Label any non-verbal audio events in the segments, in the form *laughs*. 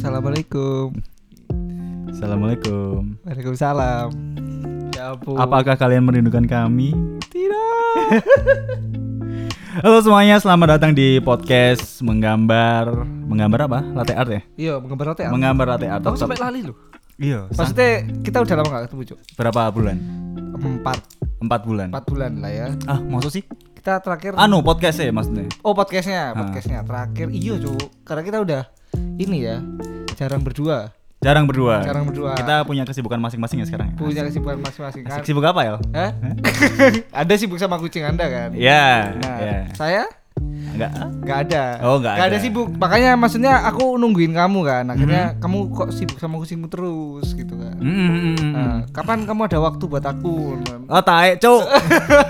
Assalamualaikum. Assalamualaikum. Waalaikumsalam. Ya ampun. Apakah kalian merindukan kami? tidak? *laughs* Halo semuanya, selamat datang di podcast menggambar menggambar apa? Latte art ya? Iya, menggambar roti. Menggambar latte art. Aku sampai lali loh. Iya. Maksudnya kita udah lama gak ketemu, Cuk. berapa bulan? Empat, Empat bulan. empat bulan lah ya. Ah, maksud sih? Kita terakhir Anu podcast ya maksudnya. Oh, podcastnya, Ah. podcastnya terakhir. Iya, Cuk. Karena kita udah ini ya, jarang berdua. Jarang berdua. Jarang berdua. Kita punya kesibukan masing-masing ya sekarang. ya? Punya kesibukan masing-masing kan. Sibuk apa ya? Hah? Anda *laughs* sibuk sama kucing Anda kan? Iya. Nah, Iya. saya Enggak. Gak ada. Oh, nggak Nggak ada ada. sibuk. Makanya maksudnya aku nungguin kamu kan. Akhirnya Hmm. kamu kok sibuk sama kucingmu terus gitu kan. Mm, mm, mm, mm. Nah, kapan kamu ada waktu buat aku? Oh, tae, cuk.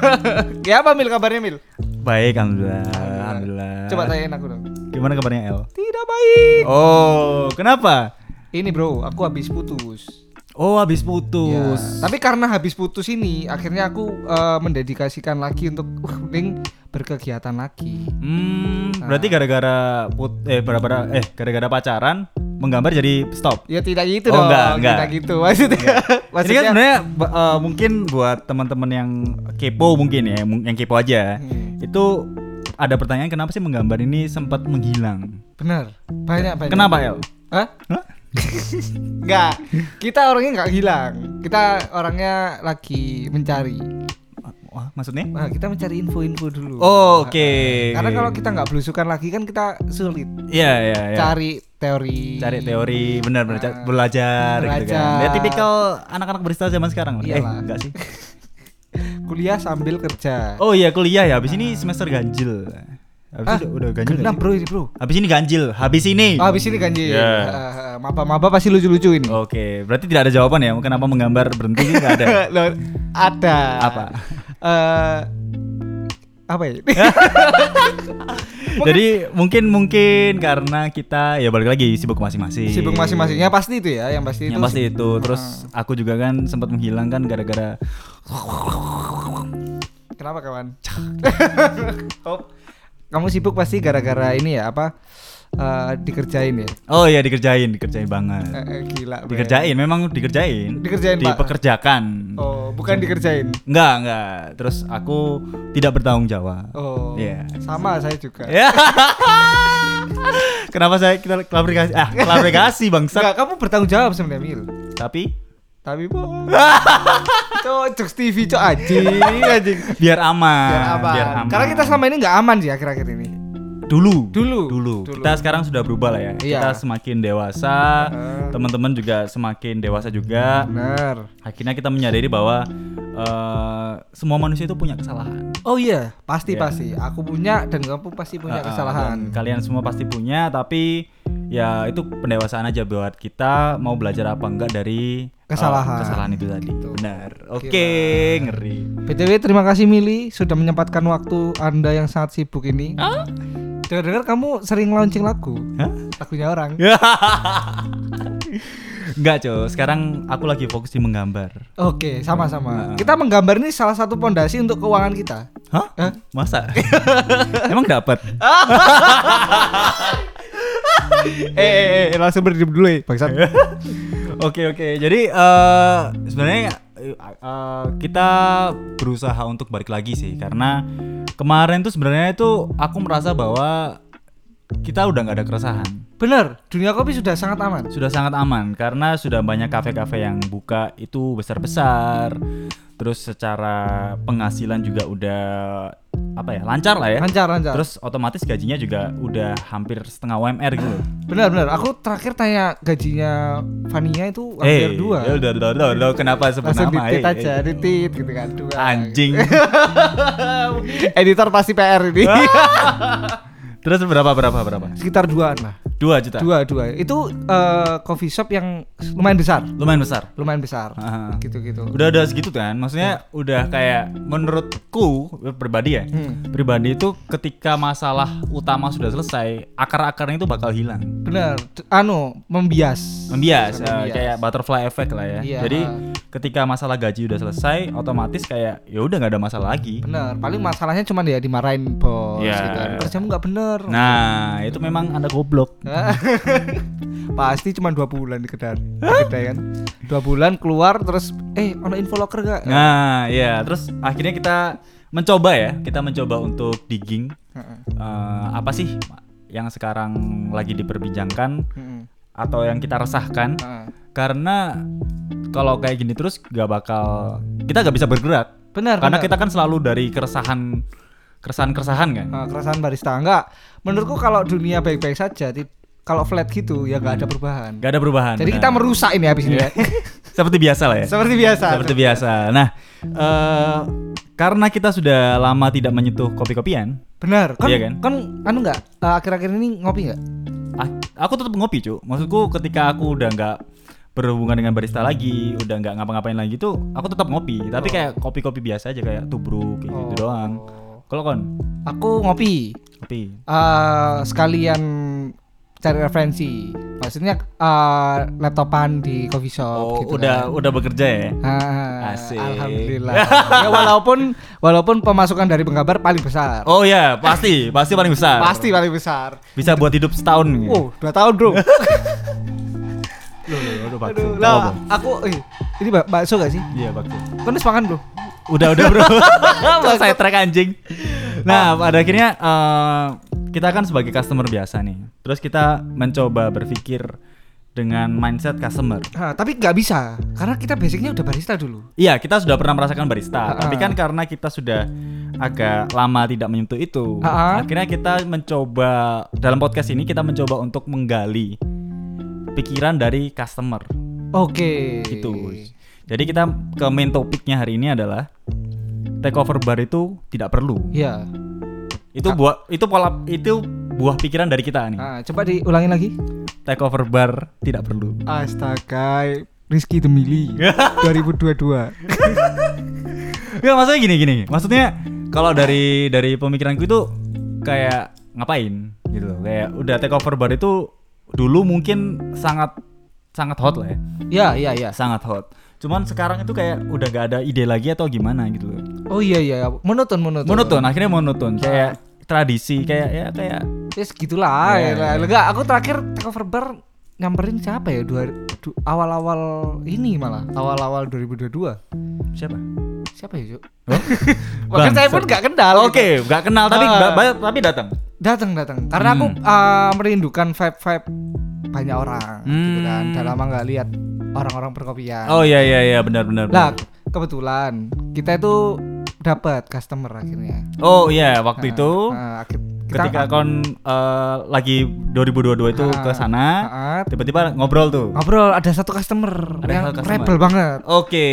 *laughs* ya apa Mil kabarnya Mil? Baik, alhamdulillah. Alhamdulillah. Coba tanyain aku dong. Gimana kabarnya El? Tidak baik. Oh, kenapa? Ini bro, aku habis putus. Oh, habis Ya, putus. tapi karena habis putus ini, akhirnya aku eh, mendedikasikan lagi untuk uh, mending berkegiatan lagi. Hmm, berarti gara-gara put eh gara-gara eh gara-gara pacaran menggambar jadi stop. Ya tidak gitu Oh, dong. enggak, enggak. Tidak gitu maksudnya. Ini kan maksudnya sebenarnya ba- eh, mungkin buat teman-teman yang kepo mungkin ya, yang kepo aja. Hmm. Itu ada pertanyaan kenapa sih menggambar ini sempat menghilang? benar. Banyak banyak. Kenapa, El? Hah? Hah? Enggak. Kita orangnya nggak hilang. Kita orangnya lagi mencari. Wah, maksudnya? Nah, kita mencari info-info dulu. Oh, oke. Karena kalau kita nggak belusukan lagi kan kita sulit Iya, iya, iya. cari teori. cari teori benar-benar Nah, belajar, gitu kan. belajar. Ya tipikal anak-anak barista zaman sekarang. Eh, Iyalah. enggak sih? *laughs* Kuliah sambil kerja. Oh iya kuliah ya. Habis ini semester ganjil. Habis Ah, udah, udah ganjil. Genap sih? bro ini bro. Habis ini ganjil. Habis ini. Oh, habis ini ganjil. Ya. Eh, Maba-maba pasti lucu-lucu ini. Oke, berarti tidak ada jawaban ya. Kenapa menggambar berhenti nggak ada. *laughs* Loh, ada. Apa? Eh, apa ya? *laughs* Jadi mungkin mungkin karena kita ya balik lagi sibuk masing-masing. Sibuk masing-masingnya pasti itu ya, yang pasti itu. Yang pasti itu. Terus aku juga kan sempat menghilang kan gara-gara Kenapa kawan? *laughs* oh, kamu sibuk pasti gara-gara ini ya apa? eh, dikerjain ya? Oh iya dikerjain, dikerjain banget. Eh, eh, gila. men. Dikerjain, memang dikerjain. Dikerjain, Pak. Dipekerjakan. Oh, bukan dikerjain. Enggak, enggak. Terus aku tidak bertanggung jawab. Oh. Iya. Sama saya juga. Ya. *laughs* Kenapa saya kita klarifikasi? Ah, klarifikasi bangsa. Enggak, kamu bertanggung jawab sebenarnya Mil. Tapi Tapi bohong. Cok, Jokes TV cok anjing, anjing. biar aman. Biar aman. Biar aman. Karena kita selama ini nggak aman sih akhir-akhir ini. dulu. Dulu. Dulu. Dulu. Kita sekarang sudah berubah lah ya. Iya. Kita semakin dewasa. Teman-teman juga semakin dewasa juga. Bener. Akhirnya kita menyadari bahwa eh, semua manusia itu punya kesalahan. Oh iya, pasti Iya. pasti. Aku punya dan kamu pasti punya Uh, kesalahan. kalian semua pasti punya, tapi ya itu pendewasaan aja buat kita mau belajar apa enggak dari uh, Kesalahan. kesalahan itu tadi. Gitu. Benar. Oke, Gila. ngeri. BTW terima kasih Mili sudah menyempatkan waktu Anda yang sangat sibuk ini. Dengar-dengar kamu sering launching lagu. Hah? Lagunya orang. *laughs* Enggak, Cok. Sekarang aku lagi fokus di menggambar. Oke, sama-sama. Nah. Kita menggambar ini salah satu pondasi untuk keuangan kita. Hah? Hah? Masa? *laughs* Emang dapat? *laughs* eh, eh, eh, langsung berdiri dulu ya, bangsat. *laughs* Oke oke. Jadi eh sebenarnya eh, eh, kita berusaha untuk balik lagi sih karena kemarin tuh sebenarnya itu aku merasa bahwa kita udah nggak ada keresahan. Bener, dunia kopi sudah sangat aman. Sudah sangat aman karena sudah banyak kafe-kafe yang buka itu besar-besar. Terus secara penghasilan juga udah apa ya lancar lah ya. Lancar, lancar. Terus otomatis gajinya juga udah hampir setengah UMR gitu. loh. Bener, bener. Aku terakhir tanya gajinya Vania itu hampir Eh, dua. ya udah udah udah udah, kenapa sebut Langsung nama? ditit Eh, aja, eh. ditit gitu kan dua. Anjing. *laughs* Editor pasti PR ini. *laughs* Terus berapa berapa berapa? Sekitar duaan lah. Dua juta. Dua, dua. Itu eh, coffee shop yang lumayan besar. Lumayan besar. Lumayan besar. Ah. Gitu-gitu. Udah ada segitu kan? Maksudnya udah kayak menurutku pribadi ya. Hmm. Pribadi itu ketika masalah utama sudah selesai, akar-akarnya itu bakal hilang. Bener. T- Anu, membias. Membias, eh, Membias. kayak butterfly effect lah ya. Iya. Jadi ketika masalah gaji udah selesai, otomatis kayak ya udah nggak ada masalah lagi. Bener. Paling masalahnya cuma ya dimarahin bos Iya. gitu kan. Kerjamu nggak bener. Nah, itu memang anda goblok. *laughs* Pasti cuma dua bulan di kedai, kedai kan. Dua bulan keluar terus eh ono info locker gak? Nah, ya, terus akhirnya kita mencoba ya, kita mencoba untuk digging Heeh. eh, apa sih yang sekarang lagi diperbincangkan atau yang kita resahkan karena kalau kayak gini terus gak bakal kita gak bisa bergerak Benar. karena benar. kita kan selalu dari keresahan keresahan keresahan kan keresahan barista enggak. Menurutku kalau dunia baik-baik saja, ti- kalau flat gitu ya nggak ada perubahan. gak ada perubahan Jadi kita merusak ini habis ini ya. *laughs* seperti biasa lah ya Seperti biasa. seperti biasa nah eh, karena kita sudah lama tidak menyentuh kopi-kopian Benar. Kan, Iya kan? kan anu enggak eh, akhir-akhir ini ngopi enggak? ah, aku tetap ngopi cu maksudku ketika aku udah nggak berhubungan dengan barista lagi udah nggak ngapa-ngapain lagi tuh aku tetap ngopi tapi Oh. kayak kopi-kopi biasa aja kayak tubruk kayak gitu doang kalau kon Aku ngopi. kopi eh sekalian cari referensi. Maksudnya eh laptopan di coffee shop oh gitu udah kan. udah bekerja ya Ah, Asik. Alhamdulillah. *laughs* ya walaupun walaupun pemasukan dari penggambar paling besar. oh ya pasti pasti paling besar Pasti paling besar. bisa buat hidup setahun gitu. Oh, dua tahun, Bro. *laughs* Loh, loh, aduh, bakso. Aduh, Oh, lah, Bang. aku eh, ini bak- bakso gak sih? iya bakso Kan udah makan, Bro. udah udah bro *laughs* saya track anjing nah pada akhirnya eh, kita kan sebagai customer biasa nih terus kita mencoba berpikir dengan mindset customer Nah, tapi nggak bisa karena kita basicnya udah barista dulu. Iya, kita sudah pernah merasakan barista, Ha-ha. tapi kan karena kita sudah agak lama tidak menyentuh itu, Ha-ha. akhirnya kita mencoba dalam podcast ini kita mencoba untuk menggali pikiran dari customer Oke. gitu. Jadi kita ke main topiknya hari ini adalah takeover bar itu tidak perlu. Iya. Itu buah itu pola itu buah pikiran dari kita nih. Nah, coba diulangin lagi. Takeover bar tidak perlu. Astaga, Rizky Demili *laughs* 2022. Enggak maksudnya gini gini. Maksudnya kalau dari dari pemikiranku itu kayak ngapain gitu loh. Kayak udah take over bar itu dulu mungkin sangat sangat hot lah ya. Ya, iya, iya. Sangat hot. Cuman sekarang itu kayak udah gak ada ide lagi atau gimana gitu loh. Oh iya iya, monoton monoton. Monoton, akhirnya monoton. Kayak tradisi kayak ya kayak Ya segitulah. Iya, ya, iya. Enggak, aku terakhir takeover bar nyamperin siapa ya? Dua, du- awal-awal ini malah, awal-awal 2022. siapa? Siapa ya, Cuk? Oh? *laughs* Bahkan saya pun nggak kenal. Oke, nggak kenal tapi Ah. ba- tapi datang. Datang datang. Karena aku Hmm. uh, merindukan vibe-vibe banyak orang gitu kan. Hmm. Udah lama nggak lihat orang-orang perkopian. Oh iya iya iya benar benar. Lah, kebetulan kita itu dapat customer akhirnya. Oh iya, waktu Nah, itu nah, akhir- kita- ketika kon eh, lagi 2022 itu Ah, ke sana, tiba-tiba ngobrol tuh. ngobrol ada satu customer Ada yang satu customer. rebel banget. Oke.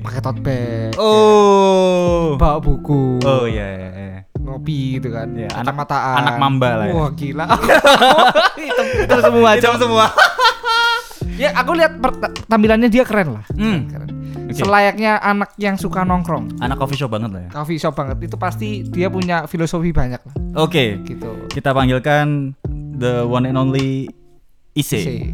Pakai tote bag. Oh. Bawa buku. Oh iya iya. iya. Ngopi gitu kan. Iya, anak- Kacamataan. anak mamba lah ya. Wah, gila. *laughs* hitam, hitam semua Hitam semua. *laughs* ya, aku lihat tampilannya dia keren lah. Hmm. Keren. Oke. Selayaknya anak yang suka nongkrong. Anak coffee shop banget lah ya. Coffee shop banget. Itu pasti dia punya filosofi banyak lah. Oke. Gitu. Kita panggilkan the one and only Ise. Ise.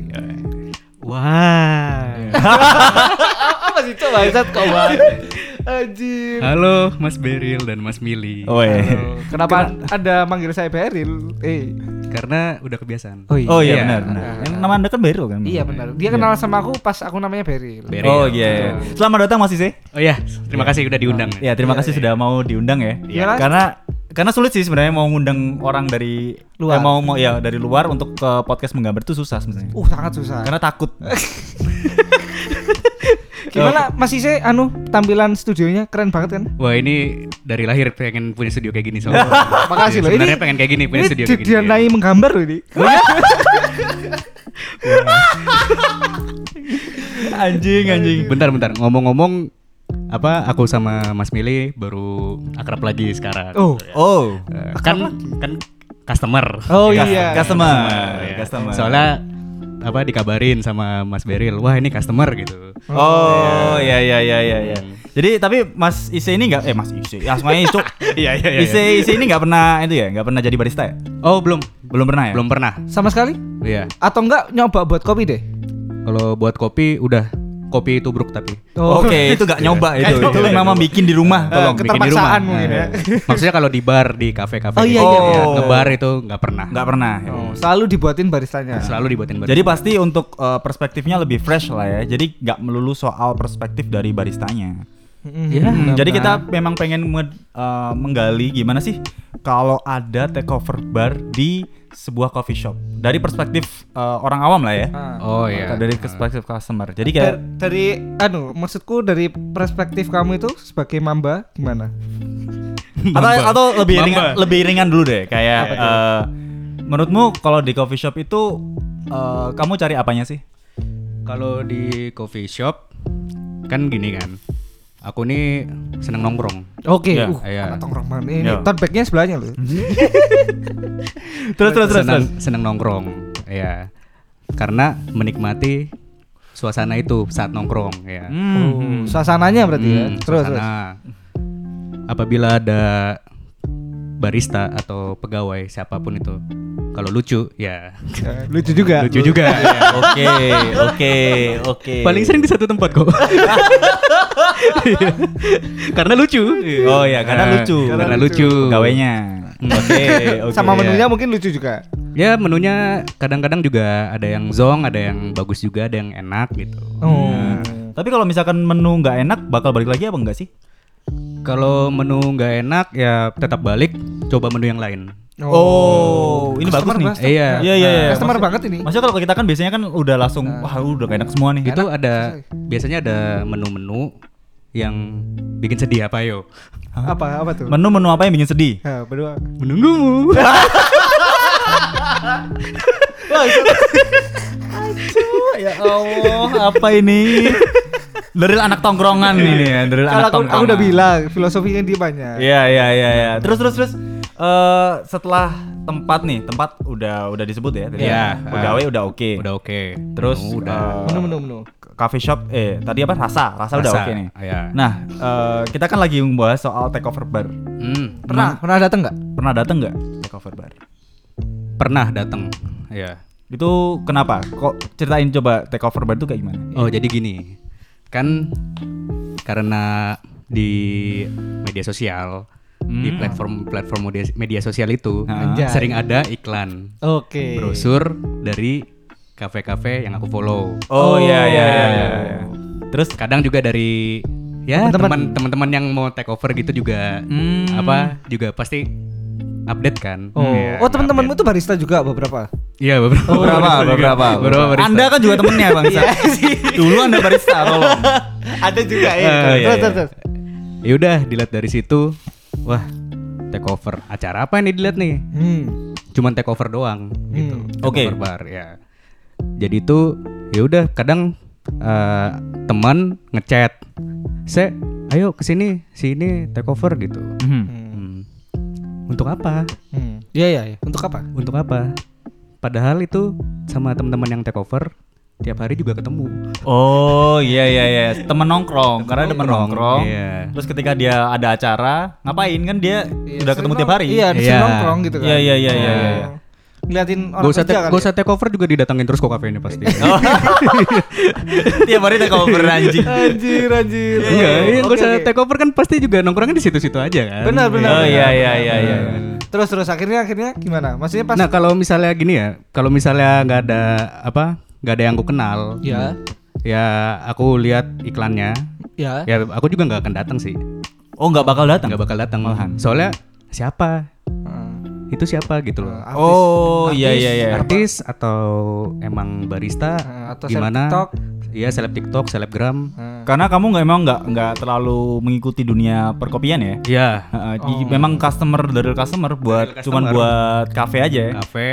Wah. *laughs* Apa sih coba kau *laughs* Anjir. Halo Mas Beril dan Mas Mili. Oh iya. Halo. Kenapa ada manggil saya Beril? Eh. Karena udah kebiasaan. Oh iya. Oh iya Iya. benar benar. Yang nama Anda kan Beril kan? Iya benar. Dia kenal sama aku pas aku namanya Beril. Beril. Oh iya. iya. Selamat datang Mas Ise. Oh iya, terima kasih udah diundang. Ya, terima kasih sudah mau diundang ya. Iya, Mas. Karena karena sulit sih sebenarnya mau ngundang orang dari Luar. eh, mau mau ya dari luar untuk ke podcast menggambar itu susah sebenarnya. Uh sangat susah. Karena takut. *laughs* Gimana Mas Ise anu tampilan studionya keren banget kan? Wah ini dari lahir pengen punya studio kayak gini soalnya. *laughs* Makasih loh. Sebenarnya Ini pengen kayak gini, punya studio di- kayak gini. dia naik menggambar loh ini. anjing anjing. Bentar bentar ngomong-ngomong apa aku sama Mas Mili baru akrab lagi sekarang. Oh. Oh. Eh, kan kan customer. Oh Ya, iya. Customer. ya. Customer. Soalnya apa dikabarin sama Mas Beril, wah ini customer gitu. Oh, ya ya ya ya ya. Jadi tapi Mas Ise ini nggak eh Mas Ise, ya semuanya Isu. Iya iya iya. Ise Ise ini nggak pernah itu ya, nggak pernah jadi barista ya? Oh belum, Belum pernah ya? belum pernah. Sama sekali? Iya. Atau enggak nyoba buat kopi deh? Kalau buat kopi udah kopi tubruk tapi. Oke, itu gak nyoba *laughs* itu. itu memang bikin di rumah, Eh, tolong bikin di rumah. keterpaksaan mungkin ya. *laughs* Maksudnya kalau di bar, di kafe-kafe. Oh, iya, gitu. iya, iya. Ngebar itu nggak pernah. Nggak pernah. Oh, selalu dibuatin baristanya. Selalu dibuatin bar. Jadi pasti untuk eh, perspektifnya lebih fresh lah ya. Jadi nggak melulu soal perspektif dari baristanya. Ya, Hmm, jadi kita memang pengen nge- eh, menggali gimana sih kalau ada takeover bar di sebuah coffee shop dari perspektif eh, orang awam lah ya. Ah. Oh iya. Dari perspektif customer. Jadi kayak dari anu maksudku dari perspektif kamu itu sebagai mamba gimana? *laughs* atau atau lebih Mamba. ringan lebih ringan dulu deh kayak eh, menurutmu kalau di coffee shop itu eh, kamu cari apanya sih? Kalau di coffee shop kan gini kan. Aku nih seneng nongkrong. Oke, Iya, uh, iya. anak tongkrong ini Iya. tote bagnya sebelahnya loh. *laughs* Terus terus terus. seneng, terus. seneng nongkrong. Ya. Karena menikmati suasana itu saat nongkrong ya. Hmm. Oh, suasananya berarti ya. Hmm, Terus terus. suasana. Apabila ada barista atau pegawai siapa pun itu kalau lucu ya Ya, lucu juga. lucu juga ya. *laughs* Oke, oke, oke. paling sering di satu tempat kok *laughs* karena lucu Oh ya, karena Nah, lucu. karena lucu Pegawainya. Oke, oke. Sama iya. menunya mungkin lucu juga. ya menunya kadang-kadang juga ada yang zong ada yang bagus juga ada yang enak gitu Oh. Tapi kalau misalkan menu nggak enak, bakal balik lagi apa enggak sih? kalau menu nggak enak ya tetap balik coba menu yang lain Oh, ini bagus nih. Iya. Iya, iya, iya. Customer Maksud- banget ini. Maksudnya kalau kita kan biasanya kan udah langsung wah udah gak enak semua nih. itu ada biasanya ada menu-menu yang bikin sedih apa yo Apa apa tuh? Menu-menu apa yang bikin sedih? Ya, berdua. menunggumu *laughs* ya Allah, apa ini? Dari anak tongkrongan ini ya, dari anak aku, tongkrongan. aku udah bilang filosofinya dia banyak. Iya iya iya iya. Terus terus terus eh setelah tempat nih, tempat udah udah disebut ya tadi. Iya. ya? Pegawai udah oke. udah oke Terus Menu udah eh, Menu menu menu. coffee shop eh tadi apa rasa rasa, udah oke nih. iya. Nah eh, kita kan lagi membahas soal takeover bar. Hmm, Pernah pernah datang nggak? Pernah datang nggak takeover bar? pernah datang ya Itu kenapa? Kok ceritain coba takeover bar itu kayak gimana? oh jadi gini kan karena di media sosial Hmm. platform platform media, media sosial itu Anjay. sering ada iklan Oke. brosur dari kafe-kafe yang aku follow Oh, iya iya iya. iya, iya. Terus kadang juga dari ya Teman-teman. teman teman-teman yang mau take over gitu juga Hmm. apa juga pasti update kan Oh, Iya, oh teman-temanmu tuh barista juga beberapa. iya beberapa beberapa barista juga. beberapa. beberapa barista. Anda kan juga temennya bang. *laughs* Dulu anda barista tolong. *laughs* Ada juga ya. Oh, iya, terus, iya. terus, terus. ya udah dilihat dari situ wah take over acara apa ini dilihat nih Hmm. cuman take over doang gitu Hmm. Take Oke. over bar ya jadi itu ya udah kadang eh, teman ngechat se ayo ke sini sini take over gitu Mhm. Hmm. untuk apa Hmm. Iya iya iya. Untuk apa? untuk apa padahal itu sama teman-teman yang take over tiap hari juga ketemu Oh iya iya iya temen nongkrong karena temen nongkrong, nongkrong. iya. Terus ketika dia ada acara ngapain kan dia Iya, udah ketemu tiap hari. Iya, Iya. sering nongkrong gitu kan. Iya, iya, iya, iya, Oh. iya. Ngeliatin orang gak usah kerja kali gak ya? usah take over juga didatengin terus kok kafe ini pasti *laughs* Oh. *laughs* tiap hari take over anjing. Anjir anjir. Iya, oke, gak usah take over kan pasti juga nongkrongnya di situ-situ aja kan. Benar benar. Oh iya iya iya iya. Terus terus akhirnya akhirnya gimana? Maksudnya pas Nah kalau misalnya gini ya, kalau misalnya nggak ada apa, nggak ada yang aku kenal, Ya. ya aku lihat iklannya, ya. ya aku juga nggak akan datang sih, Oh nggak bakal datang. nggak bakal datang. Malahan. Soalnya siapa? Heeh. Itu siapa gitu loh? Artis- Oh iya iya iya. Artis atau emang barista? Heeh, atau gimana? seleb TikTok. Iya seleb TikTok, selebgram. Heeh. Karena kamu nggak emang nggak nggak terlalu mengikuti dunia perkopian ya. Iya. Heeh, di- Memang customer dari customer buat Dari cuman customer. buat kafe aja ya. Kafe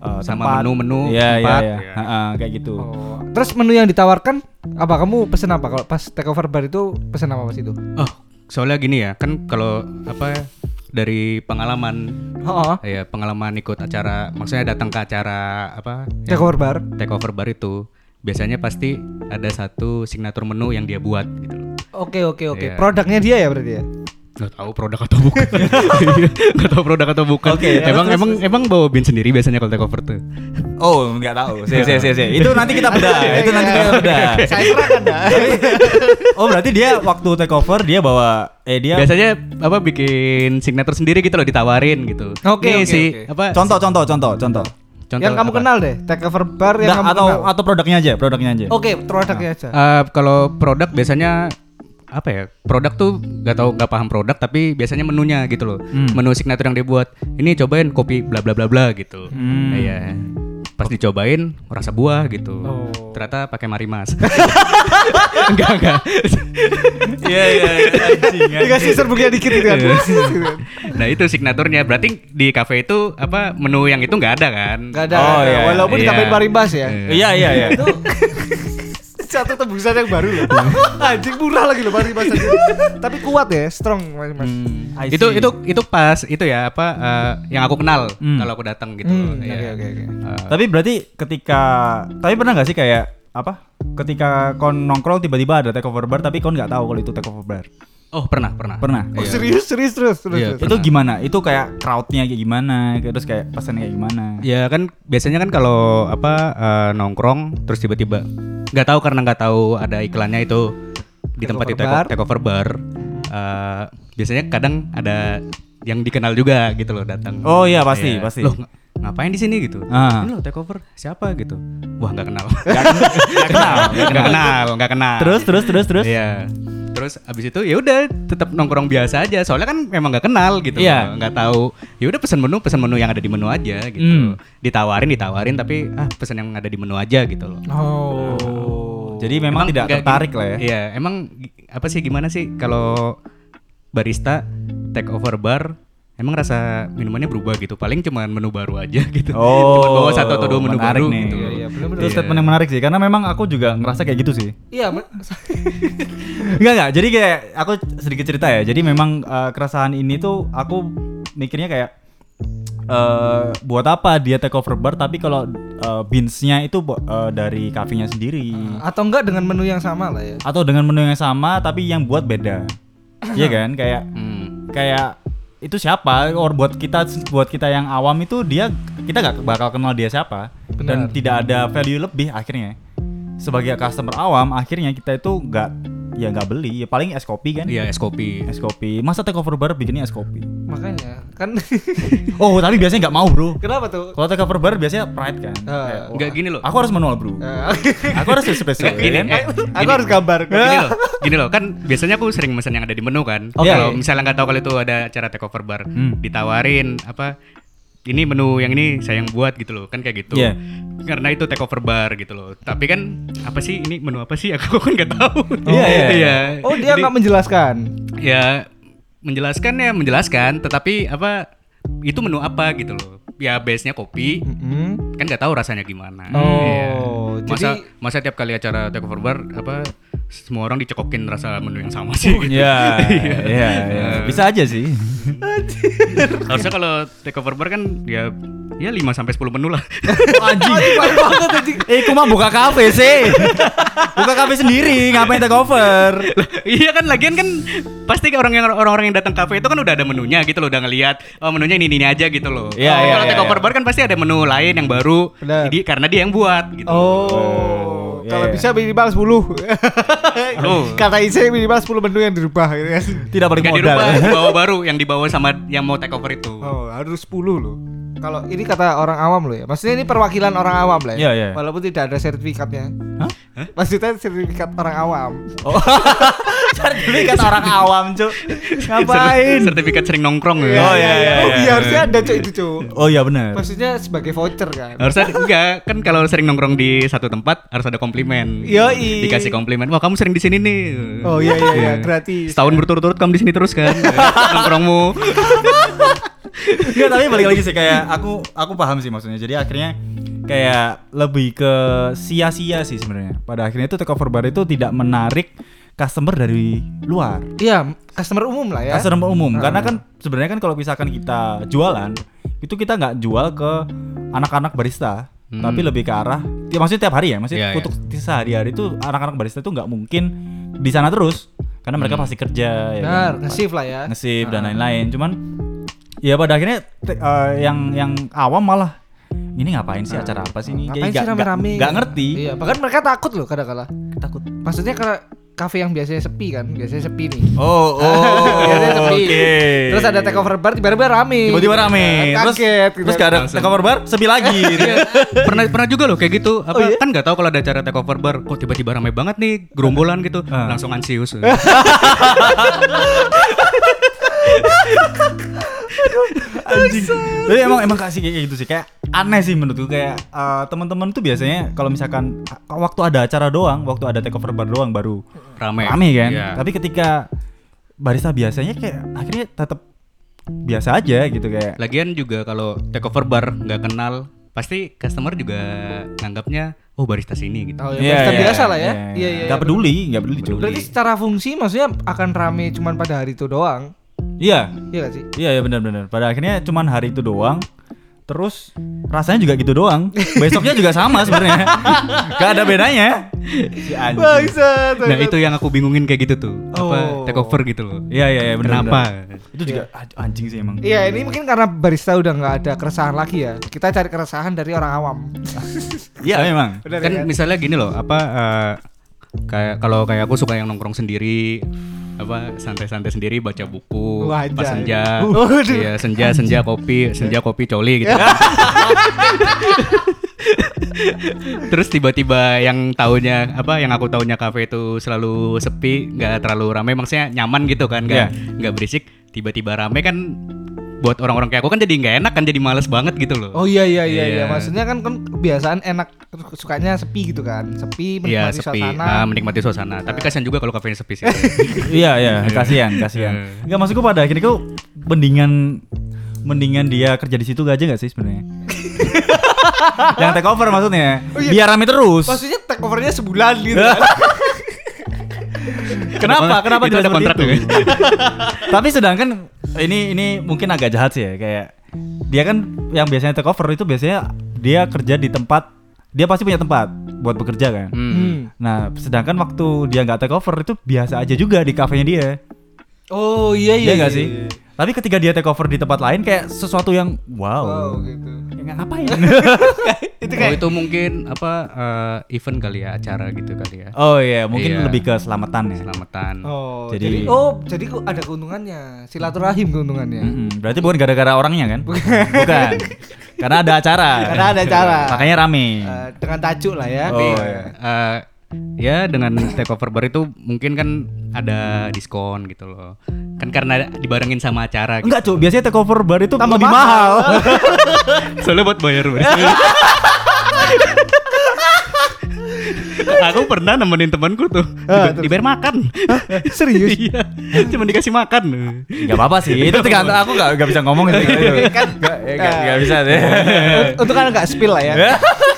Eh, sama tempat. menu-menu Iya iya tempat, iya. ya. Heeh, kayak gitu. Oh. Terus menu yang ditawarkan apa? Kamu pesen apa? Kalau pas take over bar itu pesen apa pas itu? Oh, soalnya gini ya, kan kalau apa ya, dari pengalaman Oh, ya pengalaman ikut acara, maksudnya datang ke acara apa take over bar. take over bar itu biasanya pasti ada satu signature menu yang dia buat gitu loh. Oke oke oke. Iya. Produknya dia ya berarti ya. Nggak tahu produk atau bukan Iya, *laughs* nggak tahu produk atau bukan Oke, ya, emang terus- emang emang bawa bin sendiri biasanya kalau take over tuh Oh, nggak tahu. Si, si, si. Itu nanti kita bedah. itu nanti kita bedah. Saya serahkan anda. *laughs* Oh, berarti dia waktu take over dia bawa eh dia biasanya apa bikin signature sendiri gitu loh ditawarin gitu Oke, Nih oke, si oke. apa contoh contoh contoh contoh. contoh yang kamu apa? kenal deh, take over bar yang Nggak, kamu atau kenal. atau produknya aja, produknya aja. Oke, produknya aja. Eh, kalau produk biasanya apa ya produk tuh nggak tahu nggak paham produk tapi biasanya menunya gitu loh Hmm. menu signature yang dia buat ini cobain kopi bla bla bla bla gitu Hmm. iya pas dicobain rasa buah gitu Oh. ternyata pakai marimas *laughs* enggak enggak Iya iya anjing. Dikasih serbuknya dikit gitu kan. nah itu signaturnya berarti di cafe itu apa menu yang itu nggak ada kan Gak ada, Oh, nggak iya, walaupun iya. ditambahin marimbas ya. Iya iya iya. *laughs* Satu tebusan yang baru loh. *laughs* Anjing murah lagi loh marimbas aja. Tapi kuat ya, strong marimbas. Hmm. Itu itu itu pas itu ya apa eh, yang aku kenal Hmm. kalau aku datang gitu Hmm, Iya. oke, oke, oke. Eh, Tapi berarti ketika tapi pernah nggak sih kayak apa? Ketika kon nongkrong tiba-tiba ada take over bar tapi kon nggak tahu kalau itu take over bar. Oh pernah pernah Pernah. Oh, Iya. serius, serius terus, terus. Iya, terus. Itu gimana? Itu kayak crowdnya kayak gimana? Terus kayak pesannya kayak gimana? Ya kan biasanya kan kalau apa eh, nongkrong terus tiba-tiba nggak tahu karena nggak tahu ada iklannya itu di Take tempat itu take, bar. take over bar. eh, biasanya kadang ada yang dikenal juga gitu loh datang. Oh iya pasti Iya. pasti. Loh ng- ngapain di sini gitu? Ah. Ini loh take over siapa gitu? Wah nggak kenal. Nggak ken- *laughs* nggak kenal. Nggak kenal, nggak kenal. Terus terus terus terus. Iya. Terus abis itu ya udah tetap nongkrong biasa aja. Soalnya kan memang nggak kenal gitu. Iya. loh. Nggak tahu. Ya udah pesan menu, pesan menu yang ada di menu aja gitu. Hmm. Ditawarin, ditawarin tapi ah pesan yang ada di menu aja gitu loh. Oh. Jadi memang, tidak nggak tertarik lah ya. Iya, emang apa sih gimana sih kalau barista take over bar emang rasa minumannya berubah gitu. Paling cuma menu baru aja *laughs* gitu. Oh, bawa satu atau dua menu baru nih. gitu. Iya, iya. Itu statement yang menarik sih karena memang aku juga ngerasa kayak gitu sih. Iya, Enggak *laughs* enggak. Jadi kayak aku sedikit cerita ya. Jadi memang eh, keresahan ini tuh aku mikirnya kayak eh buat apa dia take over bar tapi kalau eh, beansnya itu eh, dari kafenya sendiri atau enggak dengan menu yang sama lah ya. atau dengan menu yang sama tapi yang buat beda. *laughs* Iya kan? Kayak Hmm. kayak itu siapa? Or buat kita buat kita yang awam itu dia kita nggak bakal kenal dia siapa dan Benar. tidak ada value lebih akhirnya. Sebagai customer awam akhirnya kita itu nggak ya nggak beli ya paling es kopi kan. Iya, es kopi. Es kopi. Masa take over bar bikinnya es kopi? Makanya kan *laughs* Oh, tapi biasanya nggak mau, Bro. kenapa tuh? Kalau take over bar biasanya pride kan. Eh, Enggak wah, gini loh. Aku harus manual, Bro. Eh, Aku harus *laughs* spesial. Gini, kan? eh, Aku gini. harus gambar. gini *laughs* loh, gini loh kan biasanya aku sering mesen yang ada di menu kan. Oke. Kalau misalnya nggak tahu kalau itu ada acara take over bar, Hmm. ditawarin apa ini menu yang ini saya yang buat gitu loh kan kayak gitu. Iya. Karena itu take over bar gitu loh. Tapi kan apa sih ini menu apa sih *laughs* aku kan nggak tahu. Iya, iya, iya. Oh, dia nggak menjelaskan. ya menjelaskan ya menjelaskan, tetapi apa itu menu apa gitu loh. Ya base-nya kopi, Mm-mm. kan nggak tahu rasanya gimana. Oh, Iya. masa jadi- masa tiap kali acara take over bar apa semua orang dicekokin rasa menu yang sama sih. *laughs* gitu. Iya, iya, iya. Bisa aja sih. Harusnya kalau take over bar kan ya ya 5 sampai 10 menu lah. anjing. anjing. Eh, aku mah buka kafe sih. buka kafe sendiri, ngapain take over? Lah, iya kan lagian kan pasti orang yang orang-orang yang datang kafe itu kan udah ada menunya gitu loh, udah ngelihat oh menunya ini ini aja gitu loh. Iya, Oh, iya, kalau iya, take over iya. bar kan pasti ada menu lain yang baru. Jadi karena dia yang buat gitu. Oh, iya, kalau iya. bisa minimal 10. Oh. *laughs* Kata isi minimal 10 menu yang dirubah gitu kan. Tidak balik Nggak modal. dirubah, dibawa baru yang dibawa sama yang mau take over itu. Oh, harus 10 loh. Kalau ini kata orang awam loh ya. Maksudnya ini perwakilan orang awam lah ya. iya. Walaupun tidak ada sertifikatnya. Hah? Maksudnya sertifikat orang awam. Oh. *laughs* Sertifikat orang awam, Cuk. Ngapain? Sertifikat sering nongkrong ya. Oh, iya, iya, Oh, iya. iya harusnya ada cok itu cok. Oh iya benar. Maksudnya sebagai voucher kan. Harusnya enggak, kan kalau sering nongkrong di satu tempat harus ada komplimen. Yoi. Dikasih komplimen. Wah, kamu sering di sini nih. Oh iya iya iya gratis. Setahun berturut-turut kamu di sini terus kan. *laughs* Nongkrongmu. Enggak, tapi balik lagi sih kayak aku aku paham sih maksudnya. Jadi akhirnya kayak lebih ke sia-sia sih sebenarnya. Pada akhirnya itu take over bar itu tidak menarik customer dari luar. Iya, customer umum lah ya. Customer umum. Ah. Karena kan sebenarnya kan kalau misalkan kita jualan, itu kita nggak jual ke anak-anak barista. Hmm. Tapi lebih ke arah, ya maksudnya tiap hari ya, maksudnya Iya, untuk sehari-hari itu anak-anak barista itu nggak mungkin di sana terus, karena mereka pasti kerja ya Benar, kan? nge-shift lah ya. nge-shift dan lain-lain cuman ya pada akhirnya eh, yang yang awam malah ini ngapain sih acara apa sih ini Ngapain Kayak sih rame-rame? nggak ngerti Iya, bahkan mereka takut loh kadang-kala. takut Maksudnya kalau kafe yang biasanya sepi kan, biasanya sepi nih. oh oh *laughs* Biasanya sepi. oke Terus ada takeover bar tiba-tiba rame. tiba-tiba rame Kan terus kaget gitu. terus gak ada takeover bar sepi lagi *laughs* pernah pernah juga loh kayak gitu apa Oh, iya? kan nggak tahu kalau ada acara takeover bar kok tiba-tiba ramai banget nih gerombolan gitu Ah. langsung ansius *laughs* anjing tapi emang emang kasih kayak gitu sih kayak aneh sih menurutku kayak eh, teman-teman tuh biasanya kalau misalkan uh, waktu ada acara doang waktu ada takeover bar doang baru rame rame kan Iya. tapi ketika barista biasanya kayak akhirnya tetap biasa aja gitu kayak lagian juga kalau takeover bar nggak kenal pasti customer juga nganggapnya oh barista sini gitu Oh, ya, Iya, barista iya, biasa lah ya. iya. Iya, iya. Nggak peduli nggak peduli cuy Berarti secara fungsi maksudnya akan rame cuman pada hari itu doang. iya Iya gak sih? iya iya benar-benar pada akhirnya cuman hari itu doang terus rasanya juga gitu doang. Besoknya juga sama sebenarnya. *laughs* Gak ada bedanya. Si anjing. Nah itu yang aku bingungin kayak gitu tuh. Apa Oh. takeover gitu loh. Iya iya iya benar kenapa? itu juga an- anjing sih emang. Iya ini mungkin karena barista udah nggak ada keresahan lagi ya. Kita cari keresahan dari orang awam. iya *laughs* memang Benar kan misalnya gini loh apa eh, kayak kalau kayak aku suka yang nongkrong sendiri apa santai-santai sendiri baca buku Wah, pas senja Waduh. iya senja senja kopi senja kopi coli gitu *laughs* terus tiba-tiba yang tahunya apa yang aku tahunya kafe itu selalu sepi nggak terlalu ramai maksudnya nyaman gitu kan nggak Iya. nggak berisik tiba-tiba ramai kan buat orang-orang kayak aku kan jadi nggak enak kan jadi males banget gitu loh Oh iya iya iya iya. Iya. Maksudnya kan kan kebiasaan enak sukanya sepi gitu kan. Sepi Iya menikmati sepi, suasana. Ah, menikmati suasana. Tapi kasihan juga kalau kafenya sepi sih. *laughs* iya iya kasihan kasihan nggak maksudku pada akhirnya kau mendingan mendingan dia kerja di situ aja nggak sih sebenarnya *laughs* yang take over maksudnya Oh, iya. biar rame terus Maksudnya take overnya sebulan gitu *laughs* kan. kenapa kenapa Itu tidak ada kontrak itu? tuh, tapi sedangkan ini ini mungkin agak jahat sih ya kayak dia kan yang biasanya take over itu biasanya dia kerja di tempat dia pasti punya tempat buat bekerja kan Hmm. Hmm. nah sedangkan waktu dia nggak take over itu biasa aja juga di kafenya dia Oh iya iya. Iya nggak sih tapi ketika dia take over di tempat lain kayak sesuatu yang wow, Wow gitu. Ya, ngapain *laughs* Itu Oh kayak itu mungkin apa eh, event kali ya acara gitu kali ya. oh iya mungkin Iya. lebih ke selamatan ya Selamatan. Oh, Jadi- jadi, oh, jadi kok ada keuntungannya. Silaturahim keuntungannya. Mm-mm, berarti bukan gara-gara orangnya kan bukan karena ada acara Karena ada acara. makanya rame Eh, dengan tajuk lah ya. Oh, iya. Eh, ya dengan takeover bar itu mungkin kan ada diskon gitu loh. Kan karena dibarengin sama acara gitu. enggak cuy biasanya take over bar itu Tambah lebih mahal, mahal. *laughs* Soalnya buat bayar Aku pernah nemenin temanku tuh Ah, terus? dibayar makan. Serius? Iya, cuma dikasih makan. nggak apa-apa sih itu tergantung aku nggak nggak bisa ngomong itu *laughs* Kan nggak ya, nggak nggak bisa deh Untuk kan nggak spill lah ya. *laughs*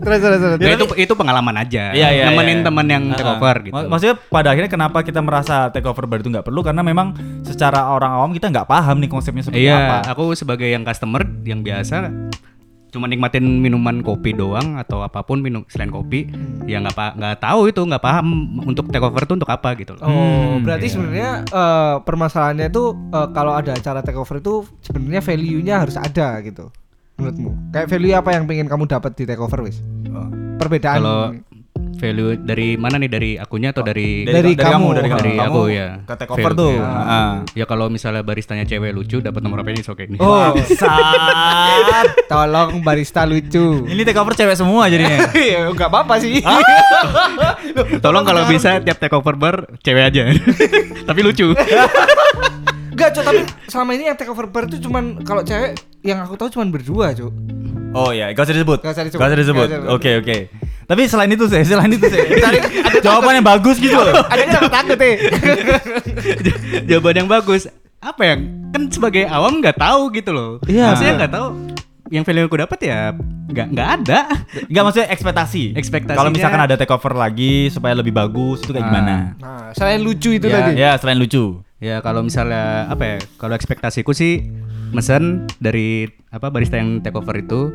terus terus terus. Ya, itu itu pengalaman aja. Iya, iya, nemenin iya. teman yang Ah, take over gitu. Mak- Maksudnya pada akhirnya kenapa kita merasa take over bar itu nggak perlu karena memang secara orang awam kita nggak paham nih konsepnya seperti Iya, apa. aku sebagai yang customer yang biasa cuma nikmatin minuman kopi doang atau apa pun minum selain kopi ya nggak nggak tahu itu nggak paham untuk take over itu untuk apa gitu loh. Oh, Hmm, berarti iya. sebenarnya eh, permasalahannya itu eh, kalau ada acara takeover itu sebenarnya value-nya harus ada gitu. Menurutmu? Kayak value apa yang pengen kamu dapat di takeover wis? Oh. Perbedaan Kalau value dari mana nih dari akunya atau dari, Dari kamu. dari kamu, Dari Kamu aku, ya. Ke take over Value, tuh. ya. Ah. ya kalau misalnya baristanya cewek lucu dapat nomor apa ini oke ini. Oh, *laughs* Bangsat. tolong barista lucu. Ini take over cewek semua jadinya. *laughs* Iya, enggak apa-apa sih. Tolong kalau bisa tiap take over bar cewek aja. *laughs* Tapi lucu. Enggak, Cuk, tapi selama ini yang takeover bar itu cuman kalau cewek yang aku tahu cuman berdua, Cuk. Oh iya, gak usah disebut. Gak usah disebut. Gak usah. Oke oke. Tapi selain itu sih, selain itu sih. *laughs* Jawaban yang bagus gitu loh. *laughs* Ada yang takut eh. *laughs* Jawaban yang bagus. Apa yang kan sebagai awam nggak tahu gitu loh. Iya. Maksudnya nggak tahu yang value yang aku dapat ya nggak nggak ada. Enggak maksudnya ekspektasi. Ekspektasinya- Kalau misalkan ada take over lagi supaya lebih bagus itu kayak Ah. gimana? Nah, selain lucu itu Ya, tadi. Ya, selain lucu. Ya kalau misalnya apa ya? Kalau ekspektasiku sih mesen dari apa barista yang take over itu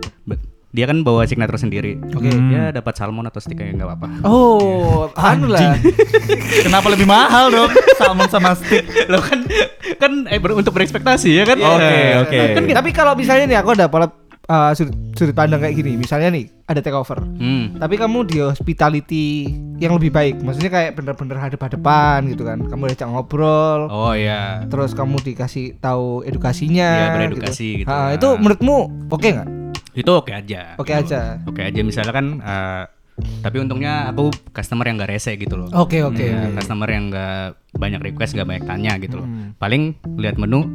dia kan bawa signature sendiri. Oke. Hmm. Dia dapat salmon atau steak kayak nggak apa-apa. Oh, anu lah. *laughs* Kenapa lebih mahal dong salmon sama steak? Lo kan kan eh, ber- untuk berekspektasi ya kan? Oke, Eh, oke. Nah, Tapi kalau misalnya nih aku ada pola uh, sudut, sudut pandang kayak gini, misalnya nih ada takeover. Hmm. Tapi kamu di hospitality yang lebih baik, maksudnya kayak bener-bener hadap-hadapan gitu kan. Kamu diajak ngobrol, Oh ya. terus kamu dikasih tahu edukasinya. Iya, beredukasi gitu. Ah, itu menurutmu oke nggak? Itu oke aja. Oke gitu. aja. Oke aja misalnya kan eh, tapi untungnya aku customer yang gak rese gitu loh. Oke oke. Iya, oke. customer yang gak banyak request, gak banyak tanya gitu loh. Hmm. Paling lihat menu,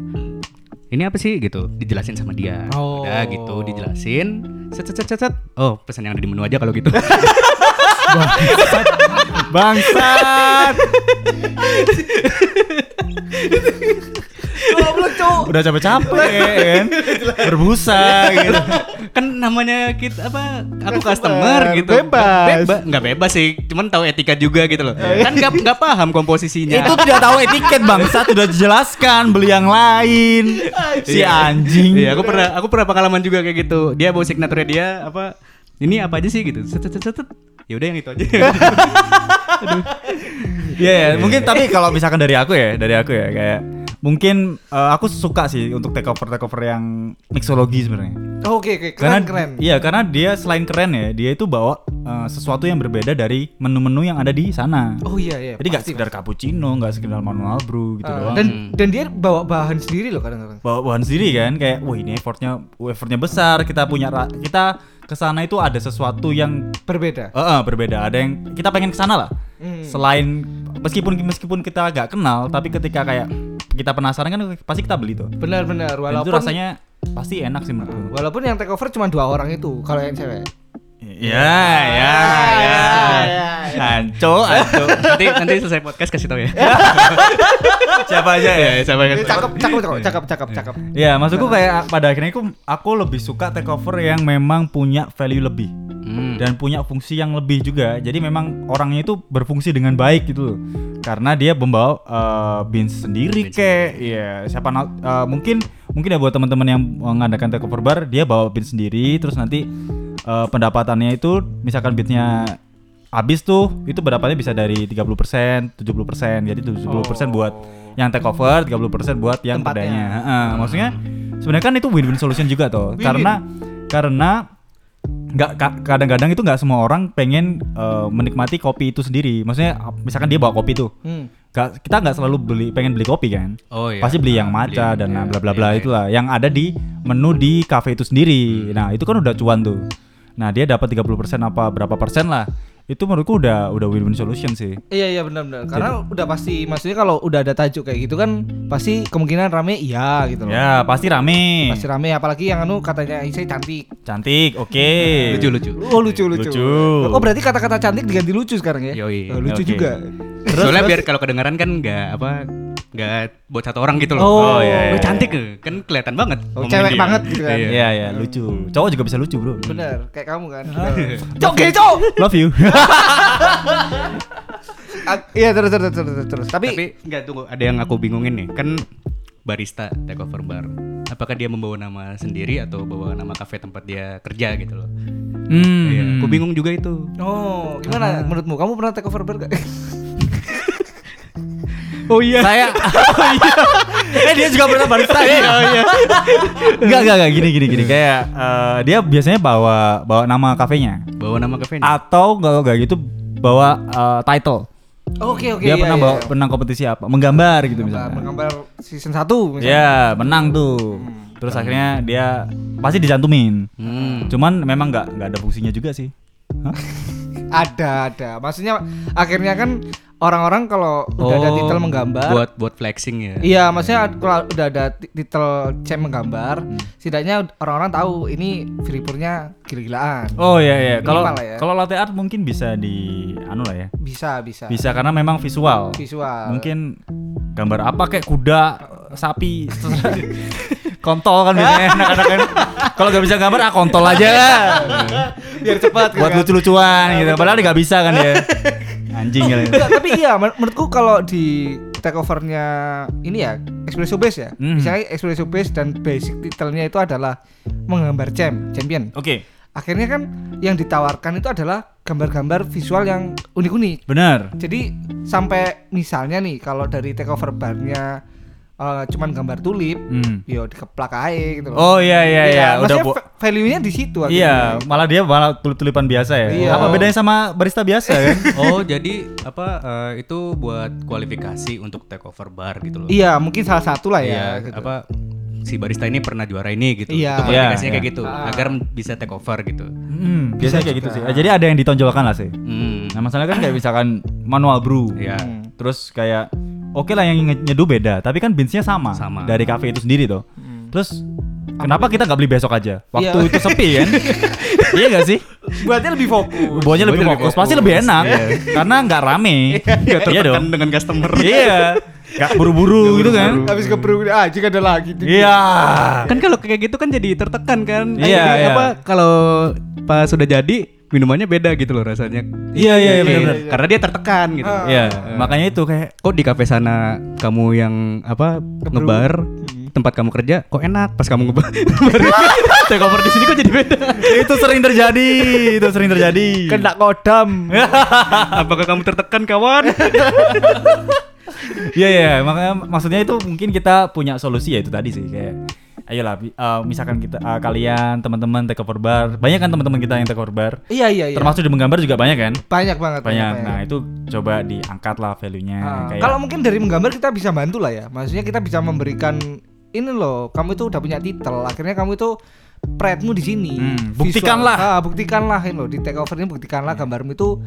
ini apa sih gitu, dijelasin sama dia. Oh. Udah gitu, dijelasin. Set set set set. set. Oh, pesan yang ada di menu aja kalau gitu. *laughs* Bangsat. *laughs* *laughs* Goblok, Cuk. Udah capek-capek kan. *laughs* Berbusa gitu. kan namanya kita apa? Aku Customer, customer gitu. bebas. Beba- nggak bebas sih, cuman tahu etika juga gitu loh. kan nggak nggak paham komposisinya. Itu tidak tahu etiket bangsat udah dijelaskan beli yang lain. Si anjing. Iya, aku pernah aku pernah pengalaman juga kayak gitu. Dia bawa signature dia apa? Ini apa aja sih gitu. Set set set. set. Ya udah yang itu aja. *laughs* Iya, ya, mungkin tapi kalau misalkan dari aku ya, dari aku ya kayak mungkin eh, aku suka sih untuk takeover takeover yang mixologi sebenarnya. Oh, Oke oke Karena keren keren. Iya, karena dia selain keren ya, dia itu bawa eh, sesuatu yang berbeda dari menu-menu yang ada di sana. Oh iya iya. Jadi nggak sekedar cappuccino, nggak sekedar manual brew gitu Ah, doang. dan dan dia bawa bahan sendiri loh kadang-kadang. bawa bahan sendiri kan kayak wah ini effortnya effortnya besar kita punya kita ke sana itu ada sesuatu yang Berbeda. eh, eh, berbeda ada yang kita pengen ke sana lah Hmm. selain meskipun meskipun kita gak kenal tapi ketika kayak kita penasaran kan pasti kita beli tuh Benar-benar Dan walaupun itu rasanya pasti enak sih menurutku walaupun yang take over cuma dua orang itu kalau yang cewek. Ya ya ya anco anco nanti nanti selesai podcast kasih tau ya. *laughs* siapa aja ya siapa Eh, cakep cakep cakep cakep cakep cakep. ya maksudku kayak pada akhirnya aku aku lebih suka takeover yang memang punya value lebih Hmm. dan punya fungsi yang lebih juga. Jadi memang orangnya itu berfungsi dengan baik gitu loh. Karena dia membawa eh, beans sendiri kek. Iya, siapa eh, mungkin mungkin ya buat teman-teman yang mengadakan takeover bar dia bawa beans sendiri terus nanti eh, pendapatannya itu misalkan beansnya habis tuh itu pendapatannya bisa dari 30%, 70%. Jadi 70% buat yang takeover, 30% buat yang Tempatnya. kedainya. Heeh, maksudnya sebenarnya kan itu win-win solution juga tuh. Win-win. Karena karena nggak ka- kadang-kadang itu nggak semua orang pengen eh, menikmati kopi itu sendiri maksudnya misalkan dia bawa kopi tuh Hmm. Nggak- kita nggak selalu beli pengen beli kopi kan Oh iya. pasti beli yang Ah, matcha beli- dan iya, bla bla bla iya, iya. itulah yang ada di menu di cafe itu sendiri nah itu kan udah cuan tuh nah dia dapat 30% apa berapa persen lah itu menurutku udah udah win-win solution sih Iya iya benar-benar. Karena udah pasti maksudnya kalau udah ada tajuk kayak gitu kan pasti kemungkinan rame iya gitu loh. ya pasti rame Pasti rame apalagi yang anu katanya saya cantik. cantik oke *laughs* Lucu lucu. Oh lucu lucu. Lucu. Oh berarti kata-kata cantik diganti lucu sekarang ya? Yoi. Oh, lucu Oke. juga. Soalnya biar kalau kedengaran kan nggak apa nggak buat satu orang gitu loh. Oh, iya, Lu iya. cantik eh. kan kelihatan banget. Oh, cewek dia. banget gitu kan. Iya. Iya ya lucu cowok juga bisa lucu bro Bener, kayak kamu kan. Cok, cok. love you *laughs* Iya terus terus terus terus terus. Tapi, Tapi nggak tunggu, ada yang aku bingungin nih. Kan barista take over bar. Apakah dia membawa nama sendiri atau bawa nama kafe tempat dia kerja gitu loh? hmm. Iya, aku bingung juga itu. oh gimana menurutmu? Kamu pernah take over bar gak? *laughs* Oh iya. saya *laughs* eh dia juga pernah barista ya oh, iya. enggak enggak enggak gini gini gini kayak eh, dia biasanya bawa bawa nama kafenya Bawa nama kafenya. atau enggak enggak gitu bawa eh, title Oke oke. dia iya, pernah iya. bawa menang kompetisi apa menggambar gitu Menggambar, misalnya menggambar season 1 misalnya. ya menang tuh terus akhirnya dia pasti dicantumin Hmm. cuman memang nggak nggak ada fungsinya juga sih Hah? *laughs* Ada ada. Maksudnya akhirnya kan orang-orang kalau udah ada Oh, titel menggambar Buat buat flexing ya. Iya, maksudnya kalau udah ada ti- titel cem menggambar, Hmm. setidaknya orang-orang tahu ini Filipurnya gila-gilaan. oh iya iya kalau ya. kalau latte art mungkin bisa di anu lah ya Bisa, bisa. bisa karena memang visual Visual. mungkin gambar apa kayak kuda sapi. *laughs* kontol kan biasanya *laughs* anak-anak kan kalau nggak bisa gambar ah kontol aja biar cepat buat lucu-lucuan gitu padahal dia nggak bisa kan dia *laughs* anjing kali Enggak, tapi iya men- menurutku kalau di takeovernya ini ya espresso base ya. Mhm. Misalnya espresso base dan basic titelnya itu adalah menggambar champ, champion. oke akhirnya kan yang ditawarkan itu adalah gambar-gambar visual yang unik-unik. Benar. Jadi sampai misalnya nih kalau dari takeover barnya eh, cuman gambar tulip, Hmm. yo dikeplak aja gitu loh. Oh iya iya iya, kan? udah bu- va- value-nya di situ Iya, akhirnya. malah dia malah tulip-tulipan biasa ya. Iya. Apa bedanya sama barista biasa kan? *laughs* Oh, jadi apa eh, itu buat kualifikasi untuk takeover bar gitu loh. Iya, mungkin salah satu lah Iya, ya. gitu. apa si barista ini pernah juara ini gitu. Iya. Itu kualifikasinya Iya, kayak iya. gitu Ah. agar bisa take over gitu. Hmm, biasanya kayak gitu sih. Eh, Jadi ada yang ditonjolkan lah sih. Hmm. Nah masalahnya kan kayak misalkan manual brew. Iya. Hmm. Terus kayak oke lah yang nyeduh beda, tapi kan beansnya sama, Sama. dari cafe itu sendiri tuh. Terus kenapa kita nggak beli besok aja? Waktu Iya. itu sepi kan? *laughs* iya gak sih? Buatnya lebih fokus. Bawanya lebih lebih fokus, pasti fokus. lebih enak Iya. karena nggak rame. *laughs* Iya dong. dengan customer. Iya. Gak buru-buru gitu kan? Habis keburu ah jika ada lagi. tuh. Iya. kan kalau kayak gitu kan jadi tertekan kan. Iya, iya. apa kalau pas sudah jadi minumannya beda gitu loh rasanya. Iya iya iya benar-benar. Karena dia tertekan gitu. Ah. Iya, makanya itu kayak Kok di kafe sana kamu yang apa ngebar tempat kamu kerja kok enak pas kamu ngebar *laughs* take over di sini kok jadi beda itu sering terjadi, itu sering terjadi. Kena kodam. *laughs* apakah kamu tertekan kawan *laughs* Iya iya, makanya maksudnya itu mungkin kita punya solusi ya itu tadi sih kayak ayolah eh, misalkan kita eh, kalian teman-teman take over bar, banyak kan teman-teman kita yang take over bar. Iya iya iya. Termasuk di menggambar juga banyak kan? banyak banget. Banyak. Nah, itu coba diangkat lah value-nya Ah, kayak Kalau mungkin dari menggambar kita bisa bantu lah ya. Maksudnya kita bisa memberikan ini loh, kamu itu udah punya titel, akhirnya kamu itu pride-mu di sini. Hmm, Visual. buktikanlah. Ah, buktikanlah ini loh di take over ini buktikanlah gambarmu itu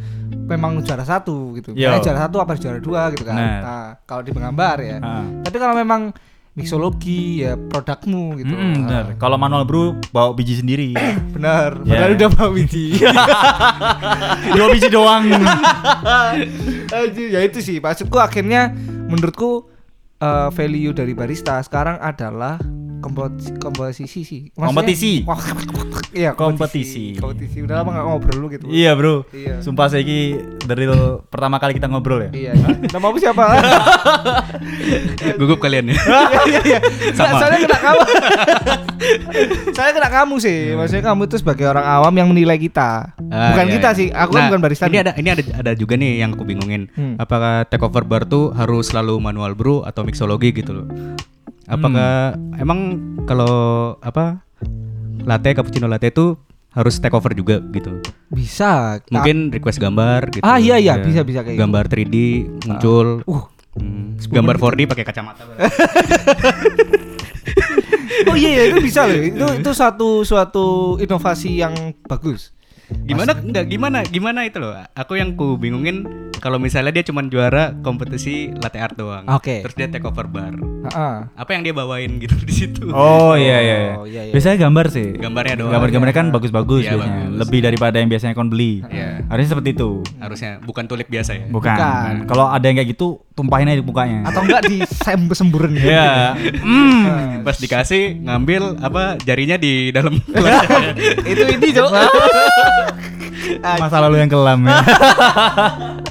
memang juara satu gitu. Yo. Misalnya juara satu apa juara dua gitu kan. Benar. Nah, kalau di menggambar ya. Ah. Tapi kalau memang mixologi ya produkmu gitu. Mm-mm, Ah, benar. Kalau manual brew bawa biji sendiri. *coughs* Benar. Ya. Padahal udah bawa biji. *laughs* Dua biji doang. *laughs* Aduh, ya itu sih maksudku akhirnya menurutku eh, value dari barista sekarang adalah kompetisi, komposisi sih Maksudnya- Kompetisi. Wah, *laughs* iya Kompetisi. kompetisi udah lama gak ngobrol lu gitu iya, Bro. Iya. Sumpah saya ini dari pertama kali kita ngobrol ya. iya nama aku siapa *laughs* gugup kalian ya *laughs* iya iya iya Sama. soalnya kena kamu saya kena kamu sih maksudnya kamu tuh sebagai orang awam yang menilai kita Ah, bukan iya, kita iya. sih aku kan Nah, bukan barista Ini nih. ada ini ada ada juga nih yang aku bingungin. Hmm. Apakah take over bar tuh harus selalu manual brew atau mixologi gitu loh? Apakah Hmm. emang kalau apa latte cappuccino latte itu harus take over juga gitu? bisa Mungkin request gambar gitu. Ah, iya, iya, Ya. bisa, bisa kayak gitu. Gambar 3D muncul. uh Hmm, gambar 4D pakai kacamata. *laughs* Oh iya, iya itu bisa loh. Itu itu suatu suatu inovasi yang bagus. gimana enggak gimana gimana itu loh aku yang ku bingungin kalau misalnya dia cuma juara kompetisi latte art doang Oke. terus dia take over bar Heeh. apa yang dia bawain gitu di situ Oh iya iya. iya. Oh, iya, iya. Biasanya gambar sih. Gambarnya doang. Gambar-gambarnya kan bagus-bagus Iya, biasanya. bagus. Lebih daripada yang biasanya kon beli. Iya. Harusnya seperti itu. harusnya bukan tulip biasa ya Bukan. Bukan. Kalau ada yang kayak gitu, tumpahin aja di mukanya. Atau enggak di sem semburan gitu. Iya. Hmm. pas dikasih ngambil apa jarinya di dalam *laughs* itu ini, Cok. Masa lalu yang kelam ya. *laughs*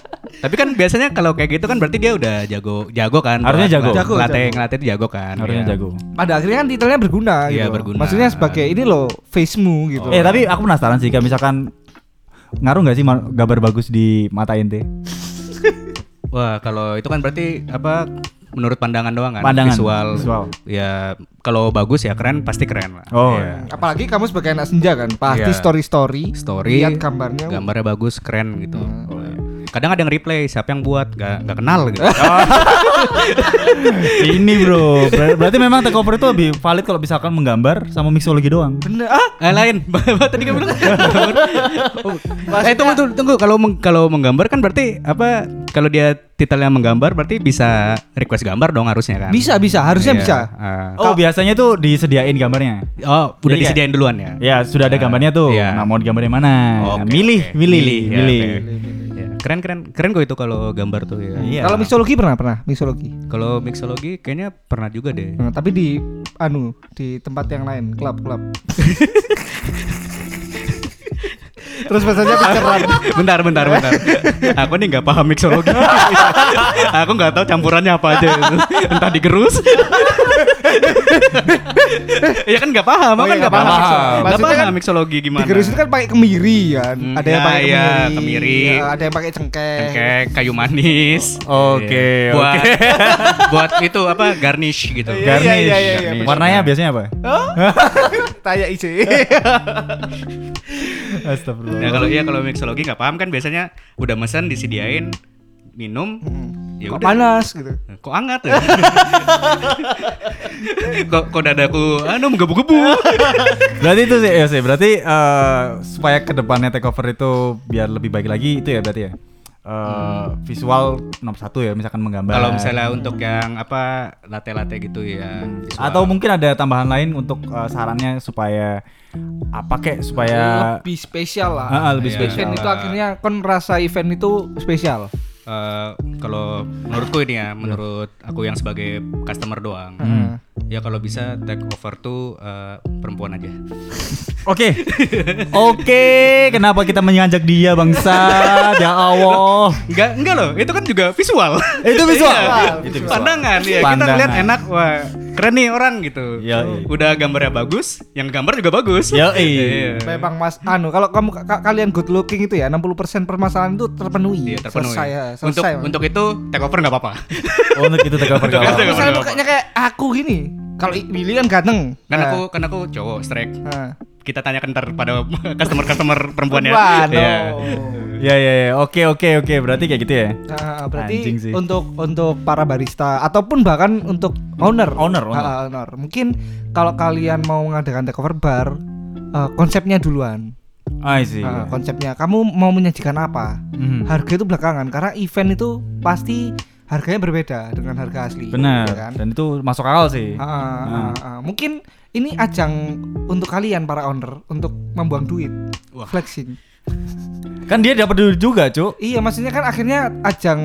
tapi kan biasanya kalau kayak gitu kan berarti dia udah jago jago kan Harusnya jago. Jago, latte jago. latte itu jago kan Harusnya Iya. jago. Pada akhirnya kan titelnya berguna Iya, gitu. berguna. Maksudnya sebagai ini loh face-mu gitu. Eh tapi aku penasaran sih kayak misalkan ngaruh nggak sih gambar bagus di mata ente? *laughs* wah kalau itu kan berarti apa menurut pandangan doang kan Pandangan, visual, visual. ya kalau bagus ya keren pasti keren lah Oh, Iya. Apalagi kamu sebagai anak senja kan, pasti Iya. story-story, story lihat gambarnya. gambarnya bagus keren gitu Oh, iya. Kadang ada yang replay siapa yang buat gak, gak kenal gitu *laughs* *laughs* Ini bro, Ber- berarti memang take over itu lebih valid kalau misalkan menggambar sama mixologi doang. Bener. Ah, Eh lain, *laughs* tadi kamu eh tunggu tunggu tunggu kalau meng- kalau menggambar kan berarti apa? Kalau dia titelnya menggambar berarti bisa request gambar dong harusnya kan? bisa bisa, harusnya Iya. bisa. Ah. Oh biasanya tuh disediain gambarnya. oh, udah Jadi kayak- disediain duluan ya? Ya sudah ada Ah, gambarnya tuh. iya. Nah mau digambarin mana? Oke, milih, oke. milih, ya, milih. oke. Ya, Keren keren keren kok itu kalau gambar tuh ya. Iya. Kalau mixologi pernah pernah mixologi. Kalau mixologi kayaknya pernah juga deh. Nah, tapi di anu di tempat yang lain, klub klub. *laughs* Terus bahasanya pinceran. *laughs* bentar, bentar, bentar. Aku nih nggak paham mixologi. *laughs* aku nggak tahu campurannya apa aja itu. Entah digerus. *laughs* ya kan nggak paham, Oh kan iya, nggak paham. paham. Nggak Maksudnya paham kan mixologi gimana. Digerus itu kan pakai kemiri kan. Hmm, Ada yang ya, pakai iya, kemiri. kemiri. Ya, ada yang pakai cengkeh. Cengkeh, kayu manis. Oke, Iya. buat oke. buat itu apa garnish gitu. Iya, Garnish. iya, iya, iya, Garnish. Warnanya biasanya apa? Tanya isi. Astagfirullah. Nah kalau iya kalau mixologi nggak paham kan biasanya udah mesen disediain minum ya Kok udah panas gitu. kok hangat ya? *laughs* kok kok dadaku anu menggebu-gebu Berarti itu sih, ya sih. Berarti eh, supaya ke depannya takeover itu biar lebih baik lagi itu ya berarti ya. Eh, visual nomor satu ya, misalkan menggambar. kalau misalnya untuk yang apa latte-latte gitu ya visual. atau mungkin ada tambahan lain untuk eh, sarannya supaya apa kek supaya lebih spesial lah. Ah, ah, lebih Iya. spesial. Event itu akhirnya kon merasa event itu spesial. Eh, kalau menurutku ini ya menurut aku yang sebagai customer doang Hmm. ya kalau bisa take over tuh eh, perempuan aja *laughs* Oke. Oke, kenapa kita mengajak dia bangsa? ya Allah. enggak enggak loh itu kan juga visual Itu *laughs* visual. Iya. Itu visual. pandangan ya kita Pandangan. ngeliat enak wah keren nih orang gitu iya. udah gambarnya bagus yang gambar juga bagus Yo, Iya. Memang Mas anu kalau kamu ka- kalian good looking itu ya 60% permasalahan itu terpenuhi. Iya, terpenuhi. Selesai ya, untuk selesai. Mas. untuk itu take over nggak apa-apa Oh, untuk itu takeover Untuk kawan. itu. Misalnya mukanya kayak aku gini. Kalau Willy kan ganteng. kan Nah, aku kan aku cowok strike nah. Kita tanyakan ntar pada customer customer perempuan ya. Ya ya ya. Oke oke oke. Berarti kayak gitu ya. Nah, berarti Anjing sih. untuk untuk para barista ataupun bahkan untuk owner. Owner, owner. Ah, owner. Mungkin kalau kalian mau mengadakan takeover bar, eh, konsepnya duluan. I see. Ah, konsepnya kamu mau menyajikan apa? Mhm. Harga itu belakangan karena event itu pasti harganya berbeda dengan harga asli. Benar. ya kan? Dan itu masuk akal sih. Ah, ah, ah, ah. Mungkin ini ajang untuk kalian para owner untuk membuang duit, Wah. flexing. Kan dia dapat duit juga, Cuk. Iya, maksudnya kan akhirnya ajang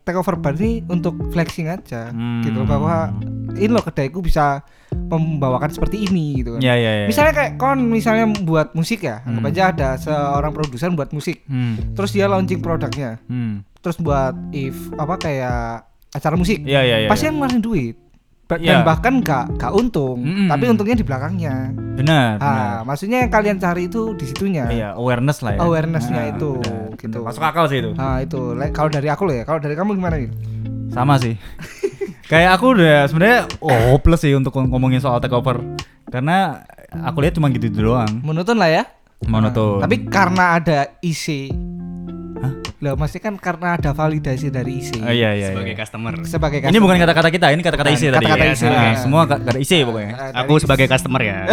takeover bar ini untuk flexing aja, Hmm. gitu loh, bahwa ini loh kedaiku bisa membawakan seperti ini gitu kan. Ya ya ya. Misalnya kayak kon misalnya buat musik ya, anggap Hmm. aja ada seorang produser buat musik, Hmm. terus dia launching produknya, Hmm. Terus buat if apa kayak acara musik, Iya iya iya. pasti kan ngeluarin duit. Ba- Iya. Dan bahkan gak, gak untung, Mm-mm. tapi untungnya di belakangnya. Benar. benar. Ah, maksudnya yang kalian cari itu di situnya. Iya, awareness lah ya. Awareness-nya Ah, itu, benar, gitu. benar. Masuk akal sih itu. Ah itu, Le- kalau dari aku loh ya, kalau dari kamu gimana nih? Sama sih. *laughs* Kayak aku udah sebenarnya oh plus sih untuk ngomongin soal takeover. Karena aku lihat cuma gitu doang. Monoton lah ya. Monoton. Nah, tapi karena ada IC, lah mesti kan karena ada validasi dari IC. Oh, iya iya. sebagai iya. customer Sebagai Ini bukan kata-kata kita, ini kata-kata isi tadi. kata-kata ya. isi, Nah, ya. Semua ka- kata isi pokoknya. Eh, aku sebagai customer ya *laughs*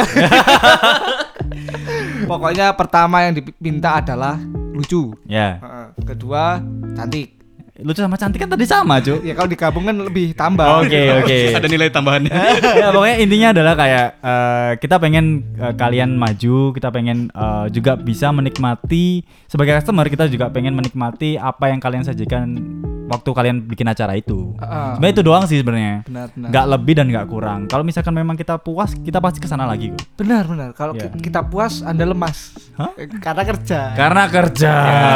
Pokoknya pertama yang diminta adalah lucu. Ya. Heeh. Kedua cantik. Lucu sama cantik kan tadi sama, Cuk. Ya kalau digabung kan lebih tambah. Oke, oke. *laughs* ada nilai tambahannya *laughs* ya pokoknya intinya adalah kayak eh, kita pengen eh, kalian maju, kita pengen eh, juga bisa menikmati sebagai customer kita juga pengen menikmati apa yang kalian sajikan waktu kalian bikin acara itu. Heeh. Sebenarnya itu doang sih sebenarnya. Benar, benar. Nggak lebih dan nggak kurang. Kalau misalkan memang kita puas, kita pasti ke sana lagi kok. Benar, benar. Kalau ki- kita puas, Anda lemas. Hah? Karena kerja. Karena kerja.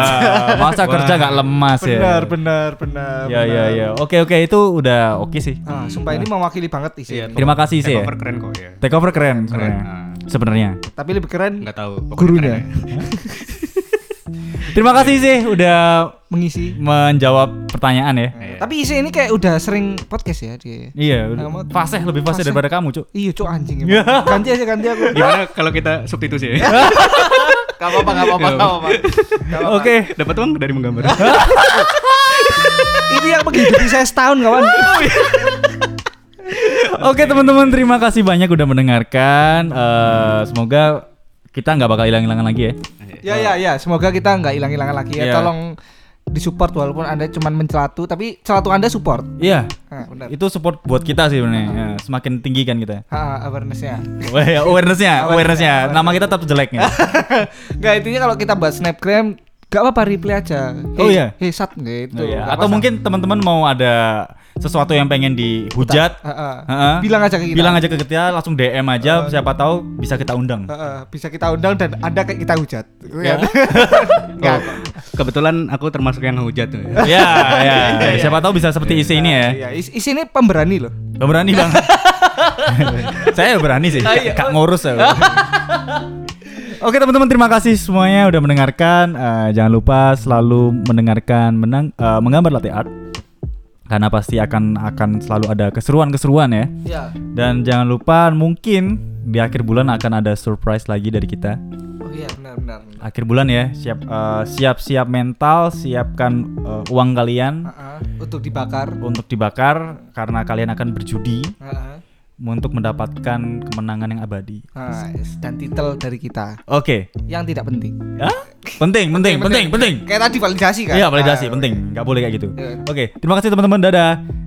*laughs* Masa kerja nggak lemas ya? benar, benar, benar. Ya ya benar. ya. Oke oke itu udah oke sih. Ah, sumpah ini mewakili banget isi. Iya, Terima kasih sih. Takeover keren kok ya Takeover keren sebenarnya. Sebenarnya. Tapi lebih keren nggak tahu pokoknya gurunya keren ya. *laughs* Terima kasih sih udah mengisi. menjawab pertanyaan ya. Iya. Tapi isi ini kayak udah sering podcast ya dia. Iya, udah fasih lebih fasih daripada kamu, Cuk. Iya, cok anjing. Iya. *laughs* emang. ganti aja ganti aku. gimana kalau kita substitusi *laughs* ya Gak apa-apa, gak apa-apa, gak apa-apa. Oke. dapat uang dari menggambar Ini yang menghidupi saya setahun kawan. Oke, teman-teman, terima kasih banyak udah mendengarkan. Eh, semoga kita nggak bakal hilang-hilangan lagi ya. ya ya ya, semoga kita nggak hilang-hilangan lagi ya. Iya. Tolong disupport walaupun anda cuma mencelatu, tapi celatu anda support. Iya. Nah, benar. Itu support buat kita sih sebenarnya. Ya, semakin tinggi kan kita. Ha, awarenessnya. *laughs* Ya, awarenessnya, *laughs* awarenessnya. Awareness. Nama kita tetap jelek ya. *laughs* Nggak intinya kalau kita buat snapgram, gak apa-apa reply aja. Oh, iya. Hey sat gitu. Oh, iya. Atau mungkin teman-teman mau ada sesuatu yang pengen dihujat, Heeh. Heeh. Bilang aja ke kita. bilang aja ke kita, langsung DM aja, siapa tahu bisa kita undang. Heeh, bisa kita undang dan Anda kayak kita hujat. Ya. *laughs* Enggak. Kebetulan aku termasuk yang hujat tuh. *laughs* ya. ya, *laughs* ya. Siapa tahu bisa seperti isi ini ya. Iya, is- isi ini pemberani loh. Gak berani bang. saya berani sih, kak ngurus ya. Oke teman-teman terima kasih semuanya udah mendengarkan. Eh, jangan lupa selalu mendengarkan menang eh, menggambar latte art karena pasti akan akan selalu ada keseruan-keseruan ya. Iya. Dan jangan lupa mungkin di akhir bulan akan ada surprise lagi dari kita. Oh iya, benar benar. benar. Akhir bulan ya, siap eh, siap-siap mental, siapkan eh, uang kalian Heeh, untuk dibakar. untuk dibakar karena kalian akan berjudi Heeh. Untuk mendapatkan kemenangan yang abadi. Nah, dan titel dari kita Oke. yang tidak penting. Hah? Penting, penting, penting, penting. Kayak tadi validasi kan? Iya, validasi Nah, penting. Nggak boleh kayak gitu. Iya. Oke, terima kasih teman-teman. Dadah.